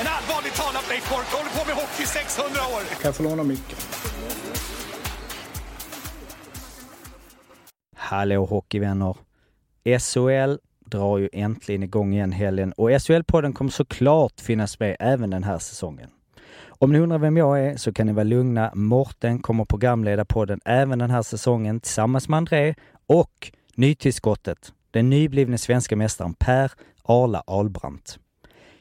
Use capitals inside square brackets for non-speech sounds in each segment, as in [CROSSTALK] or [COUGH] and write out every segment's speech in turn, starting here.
En allvarligt talat Leif Boork håller på med hockey i 600 år! Kan jag få låna micken? Hallå hockeyvänner! SHL drar ju äntligen igång igen helgen och SHL-podden kommer såklart finnas med även den här säsongen. Om ni undrar vem jag är så kan ni vara lugna. Morten kommer programleda podden även den här säsongen tillsammans med André och nytillskottet, den nyblivne svenska mästaren Per Arla Albrandt.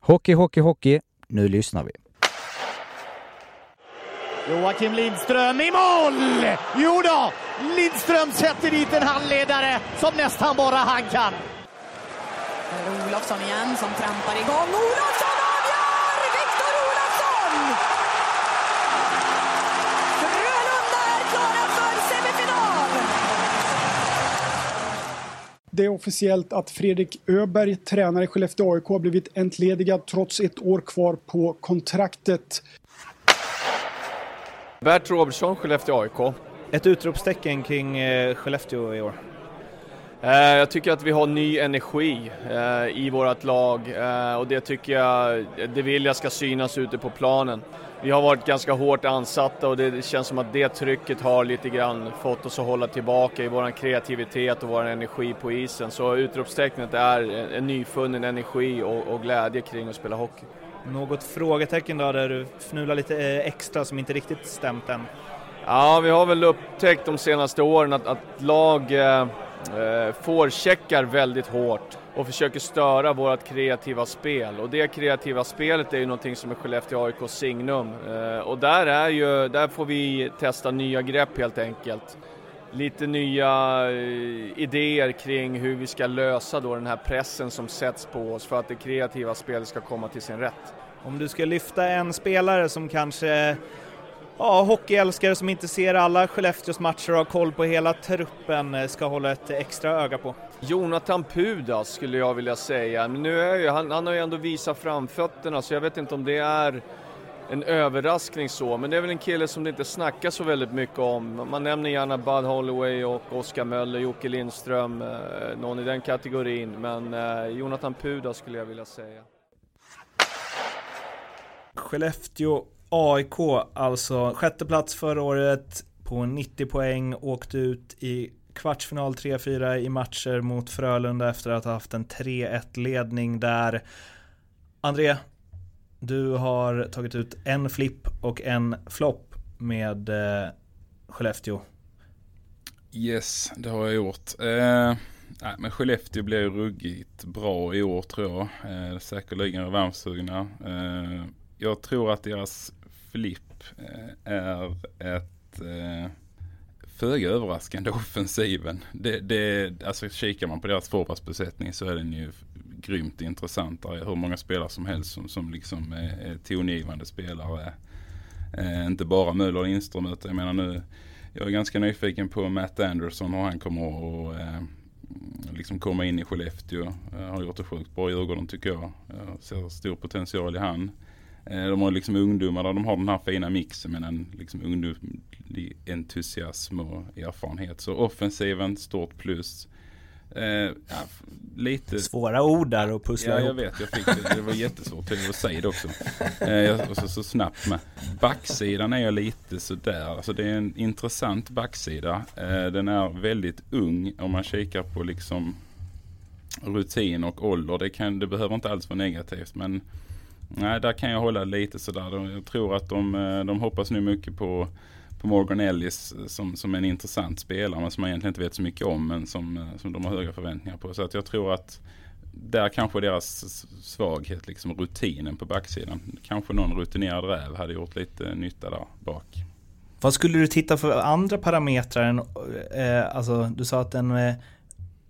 Hockey, hockey, hockey. Nu lyssnar vi. Joakim Lindström i mål! Jo då, Lindström sätter dit en handledare som nästan bara han kan. Olofsson igen som trampar igång. Olofsson Det är officiellt att Fredrik Öberg, tränare i Skellefteå AIK, har blivit entledigad trots ett år kvar på kontraktet. Bert Robertsson, Skellefteå AIK. Ett utropstecken kring eh, Skellefteå i år? Eh, jag tycker att vi har ny energi eh, i vårt lag och det tycker jag, det vill jag ska synas ute på planen. Vi har varit ganska hårt ansatta och det känns som att det trycket har lite grann fått oss att hålla tillbaka i vår kreativitet och vår energi på isen. Så utropstecknet är en nyfunnen energi och, och glädje kring att spela hockey. Något frågetecken då där du fnular lite extra som inte riktigt stämt än? Ja, vi har väl upptäckt de senaste åren att, att lag eh, forecheckar väldigt hårt och försöker störa vårt kreativa spel. Och det kreativa spelet är ju någonting som är Skellefteå AIK signum. Eh, och där, är ju, där får vi testa nya grepp helt enkelt. Lite nya eh, idéer kring hur vi ska lösa då den här pressen som sätts på oss för att det kreativa spelet ska komma till sin rätt. Om du ska lyfta en spelare som kanske ja, hockeyälskare som inte ser alla Skellefteås matcher och har koll på hela truppen eh, ska hålla ett extra öga på? Jonathan Pudas skulle jag vilja säga, men nu är ju, han, han har ju ändå visat framfötterna så jag vet inte om det är en överraskning så, men det är väl en kille som det inte snackas så väldigt mycket om. Man nämner gärna Bud Holloway och Oskar Möller, Jocke Lindström, eh, någon i den kategorin, men eh, Jonathan Pudas skulle jag vilja säga. Skellefteå AIK, alltså sjätte plats förra året på 90 poäng, åkte ut i kvartsfinal 3-4 i matcher mot Frölunda efter att ha haft en 3-1 ledning där. André, du har tagit ut en flipp och en flopp med eh, Skellefteå. Yes, det har jag gjort. Eh, nej, men Skellefteå blir ju ruggigt bra i år tror jag. Eh, säkerligen revanschsugna. Eh, jag tror att deras flipp eh, är ett eh, föga överraskande [LAUGHS] offensiven. Det, det, alltså kikar man på deras forwardsbesättning så är den ju grymt intressant. Det är hur många spelare som helst som, som liksom är, är tongivande spelare. Eh, inte bara Möller och Lindström utan jag menar nu, jag är ganska nyfiken på Matt Anderson och han kommer att eh, liksom komma in i Skellefteå. Eh, har gjort det sjukt bra i Djurgården tycker jag. jag ser stor potential i han. Eh, de har liksom ungdomar där de har den här fina mixen med en liksom ungdom, entusiasm och erfarenhet. Så offensiven, stort plus. Eh, ja, lite... Svåra ord där att pussla Ja, jag ihop. vet. Jag fick det. Det var jättesvårt till att säga det också. Eh, jag- och så, så snabbt med. Backsidan är jag lite sådär. Alltså det är en intressant backsida. Eh, den är väldigt ung om man kikar på liksom rutin och ålder. Det, kan, det behöver inte alls vara negativt. Men nej, där kan jag hålla lite sådär. Jag tror att de, eh, de hoppas nu mycket på på Morgan Ellis som, som en intressant spelare men som man egentligen inte vet så mycket om men som, eh, som de har höga förväntningar på. Så att jag tror att där kanske deras svaghet, liksom rutinen på backsidan. Kanske någon rutinerad räv hade gjort lite nytta där bak. Vad skulle du titta för andra parametrar än, eh, alltså du sa att den är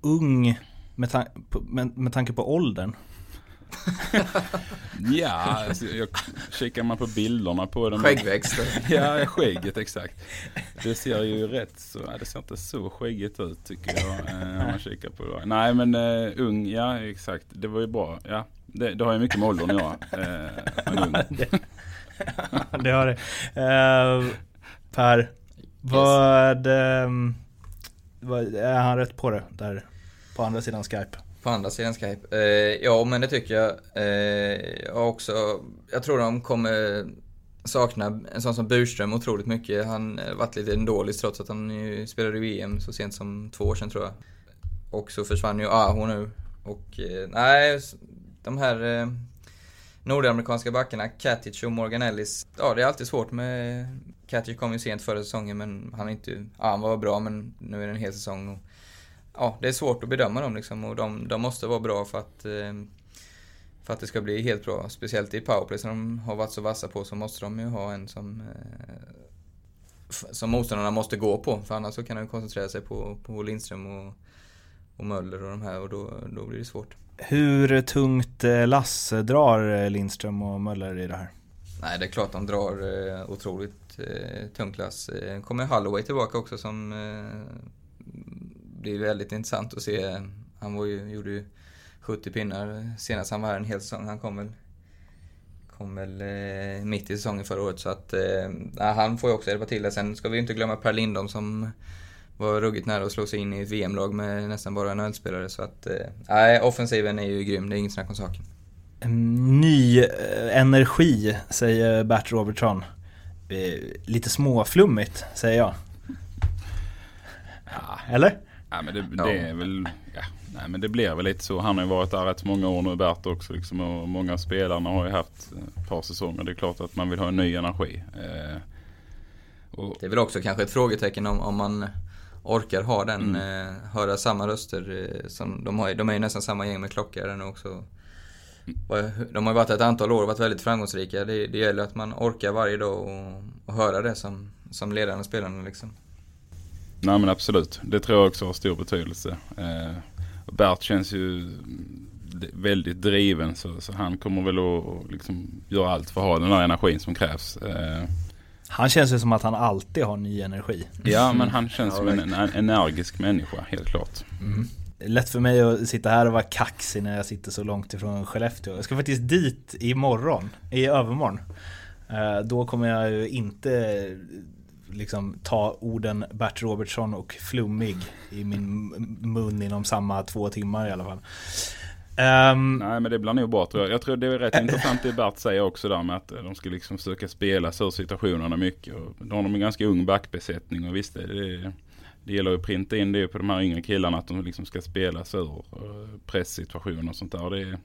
ung med, tan- med, med tanke på åldern. [LAUGHS] Ja, alltså, jag, kikar man på bilderna på dem. Skäggväxter. [LAUGHS] Ja, skägget exakt. Det ser ju rätt så, ja, det ser inte så skäggigt ut tycker jag. Eh, när man kikar på det. Nej men uh, ung, ja exakt. Det var ju bra. Ja, det, det har ju mycket med åldern att göra. Men ung. [LAUGHS] det har det. Eh, per, vad, ehm, vad, är han rätt på det där på andra sidan Skype? På andra sidan Skype? Eh, ja, men det tycker jag. Eh, jag också, jag tror de kommer sakna en sån som Burström otroligt mycket. Han har varit lite dålig trots att han ju spelade i VM så sent som två år sedan tror jag. Och så försvann ju Aho nu. Och eh, nej, de här eh, nordamerikanska backarna, Katic och Morgan Ellis. Ja, det är alltid svårt med... Katic kom ju sent förra säsongen men han är inte... Ja, han var bra men nu är det en hel säsong. Och, ja, det är svårt att bedöma dem liksom och de, de måste vara bra för att, eh, för att det ska bli helt bra. Speciellt i powerplay som de har varit så vassa på så måste de ju ha en som, eh, som motståndarna måste gå på. För annars så kan de koncentrera sig på, på Lindström och, och Möller och de här och då, då blir det svårt. Hur tungt eh, lass drar Lindström och Möller i det här? Nej, det är klart de drar otroligt tungt lass. Kommer Holloway tillbaka också som blir väldigt intressant att se. Han var ju, gjorde ju 70 pinnar senast han var här en hel säsong. Han kom väl, kom väl eh, mitt i säsongen förra året så att eh, han får ju också hjälpa till där. Sen ska vi ju inte glömma Per Lindholm som var ruggigt nära att slå sig in i ett VM-lag med nästan bara NHL-spelare så att eh, offensiven är ju grym. Det är inget snack om saken. Ny eh, energi, säger Bert Robertson. Eh, lite småflummigt, säger jag. Eller? Ja, men det, det är väl, ja, nej, men det blir väl lite så. Han har ju varit där rätt många år nu Bert också. Liksom, och många av spelarna har ju haft ett par säsonger. Det är klart att man vill ha en ny energi. Eh, och, Det är väl också kanske ett frågetecken om, om man orkar ha den, Mm. eh, höra samma röster eh, som de har. De är ju nästan samma gäng med klockare nu också. De har ju varit ett antal år och varit väldigt framgångsrika. Det, det gäller att man orkar varje dag och, och höra det som, som ledarna och spelarna liksom. Nej men absolut. Det tror jag också har stor betydelse. Eh, Bert känns ju väldigt driven så, så han kommer väl att liksom göra allt för att ha den här energin som krävs. Eh, Han känns ju som att han alltid har ny energi. ja men han känns som en, en energisk människa helt klart. Lätt för mig att sitta här och vara kaxig när jag sitter så långt ifrån Skellefteå. Jag ska faktiskt dit imorgon, i övermorgon. Eh, Då kommer jag ju inte liksom ta orden Bert Robertsson och flummig i min mun inom samma två timmar i alla fall. Um, Nej men det blir nog bra tror jag. Jag tror det är rätt intressant det Bert säger också där med att de ska liksom försöka spela sig ur situationerna mycket. Och då har de en ganska ung backbesättning och visst det, det, det gäller ju att printa in det på de här yngre killarna att de liksom ska spela sig ur eh, presssituationer och sånt där. Det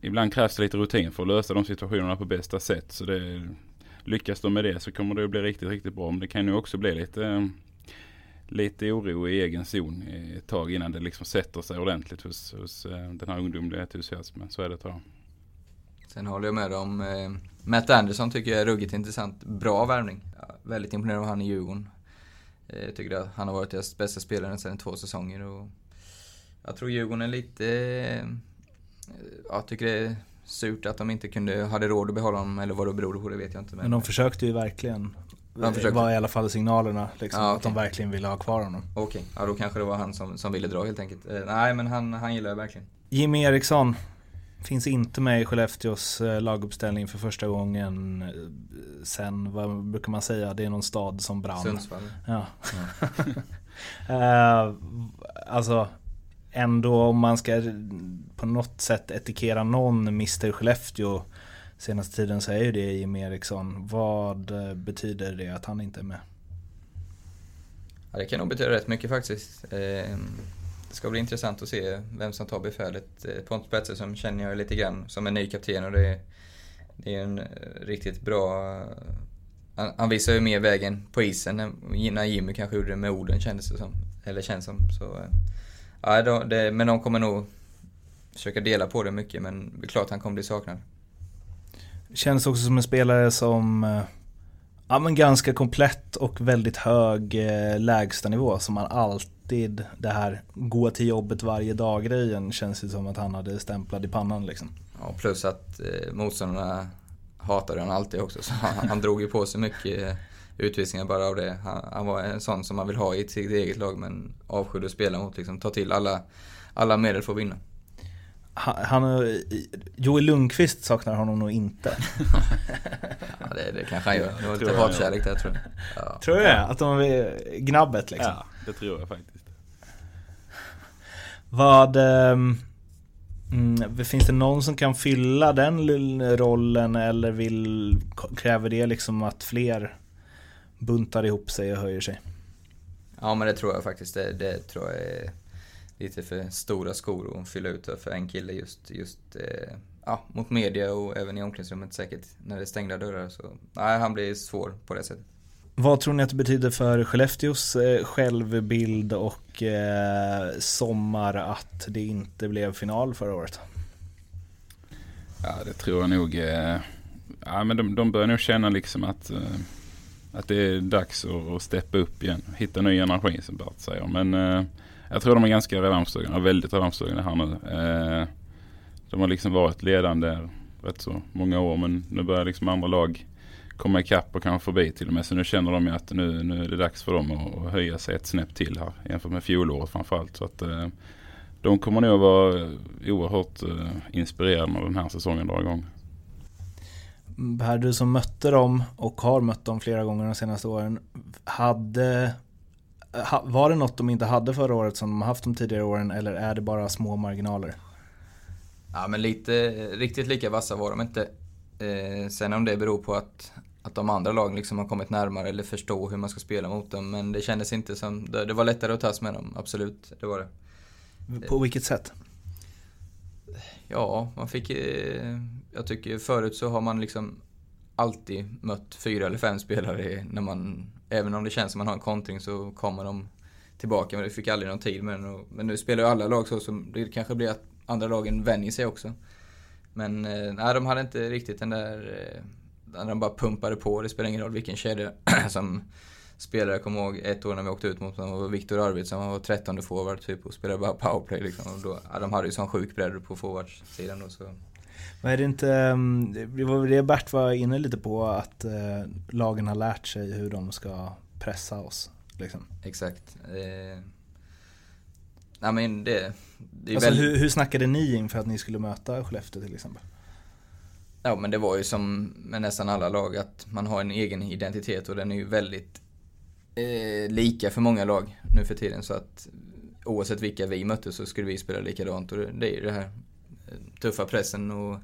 ibland krävs det lite rutin för att lösa de situationerna på bästa sätt. Så det, lyckas de med det så kommer det att bli riktigt, riktigt bra. Men det kan ju också bli lite eh, lite oro i egen zon ett tag innan det liksom sätter sig ordentligt hos, hos eh, den här ungdomliga entusiasmen. Så är det tror jag. Sen håller jag med om eh, Matt Anderson tycker jag är ruggigt intressant. Bra värvning. Ja, väldigt imponerad av han i Djurgården. Eh, jag tycker att han har varit deras bästa spelare sedan två säsonger. Och jag tror Djurgården är lite... Jag tycker det är surt att de inte kunde, hade råd att behålla honom, eller vad det beror på, det vet jag inte. Men de försökte ju verkligen. De Det försökte. var i alla fall signalerna liksom, Ja, att de verkligen ville ha kvar honom. Okej, ja då kanske det var han som, som ville dra helt enkelt. Eh, nej men han, han gillar jag verkligen. Jimmy Eriksson. Finns inte med i Skellefteås eh, laguppställning för första gången eh, sen, vad brukar man säga, det är någon stad som brann. Sundsvall. Ja. uh, [LAUGHS] alltså, ändå om man ska på något sätt etikera någon Mr Skellefteå senaste tiden så är ju det Jimmie Eriksson. Vad eh, betyder det att han inte är med? Ja, det kan nog betyda rätt mycket faktiskt. Eh, det ska bli intressant att se vem som tar befälet. Eh, Pontus Pettersson känner jag lite grann som en ny kapten och det är, det är en eh, riktigt bra... Han, han visar ju mer vägen på isen när Jimmy kanske gjorde det med orden kändes det som. Eller känns som. Så, ja, då, det, men de kommer nog försöka dela på det mycket men det är klart han kommer bli saknad. Känns också som en spelare som Ja men ganska komplett och väldigt hög eh, lägstanivå som man alltid det här gå till jobbet varje dag grejen känns det som att han hade stämplad i pannan liksom. Ja plus att eh, motståndarna hatade han alltid också så han, [LAUGHS] han drog ju på sig mycket eh, utvisningar bara av det. Han, han, var en sån som man vill ha i sitt eget lag men avskydde att spela mot liksom. Ta till alla, alla medel för att vinna han, Joel Lundqvist saknar honom nog inte. [LAUGHS] ja, det, det kanske han gör. Det var lite hatkärlek där tror jag. [LAUGHS] Ja. Tror du det? Att de är gnabbet liksom? Ja, det tror jag faktiskt. Vad... Um, finns det någon som kan fylla den rollen eller vill, kräver det liksom att fler buntar ihop sig och höjer sig? Ja men det tror jag faktiskt. Det, det tror jag är lite för stora skor att fylla ut för en kille just, just eh, ja, mot media och även i omklädningsrummet säkert när det är stängda dörrar. Så nej, han blir svår på det sättet. Vad tror ni att det betyder för Skellefteås eh, självbild och eh, sommar att det inte blev final förra året? Ja, det tror jag nog. Eh, ja, men de, de börjar nog känna liksom att, eh, att det är dags att, att steppa upp igen. Hitta ny energi som Bert säger. Men eh, jag tror de är ganska revanschsugna, väldigt revanschsugna här nu. Eh, de har liksom varit ledande rätt så många år men nu börjar liksom andra lag komma ikapp och kanske förbi till och med. Så nu känner de ju att nu, nu är det dags för dem att, höja sig ett snäpp till här jämfört med fjolåret framförallt. Så att eh, de kommer nog vara oerhört eh, inspirerade när den här säsongen drar igång. Per, du som mötte dem och har mött dem flera gånger de senaste åren. Hade var det något de inte hade förra året som de haft de tidigare åren eller är det bara små marginaler? Ja men lite, riktigt lika vassa var de inte. Eh, sen om det beror på att, att de andra lagen liksom har kommit närmare eller förstår hur man ska spela mot dem. Men det kändes inte som, det, det var lättare att tas med dem, absolut. Det var det. På vilket sätt? Ja, man fick... Eh, jag tycker förut så har man liksom alltid mött fyra eller fem spelare när man även om det känns som man har en kontring så kommer de tillbaka. Men det fick aldrig någon tid med den. Men nu spelar ju alla lag så, så det kanske blir att andra lagen vänjer sig också. Men eh, nej, de hade inte riktigt den där... Eh, när de bara pumpade på. Det spelar ingen roll vilken kedja [CLEARS THROAT] som spelare. Jag kommer ihåg ett år när vi åkte ut mot dem, Viktor Arvidsson, han var 13 forward typ och spelade bara powerplay liksom. Och då, ja, de hade ju sån sjuk bredd på forwardsidan då så. Men är det inte, mm, det var det Bert var inne lite på, att eh, lagen har lärt sig hur de ska pressa oss. Liksom. Exakt. Eh, nej men det, det är alltså, väldigt... hur, hur snackade ni inför att ni skulle möta Skellefteå till exempel? Ja men det var ju som med nästan alla lag att man har en egen identitet och den är ju väldigt eh, lika för många lag nu för tiden så att oavsett vilka vi mötte så skulle vi spela likadant och det är ju det här tuffa pressen och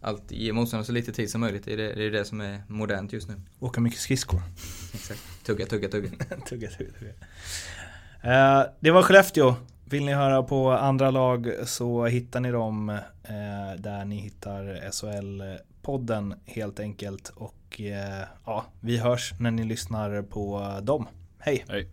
allt, ge motståndaren så lite tid som möjligt. Det är det, det är det som är modernt just nu. Åka mycket skridskor. Exakt. Tugga, tugga, tugga. [LAUGHS] tugga, tugga, tugga. Uh, det var Skellefteå. Vill ni höra på andra lag så hittar ni dem uh, där ni hittar SHL-podden helt enkelt. Och och eh, ja, vi hörs när ni lyssnar på dem. Hej! Hej!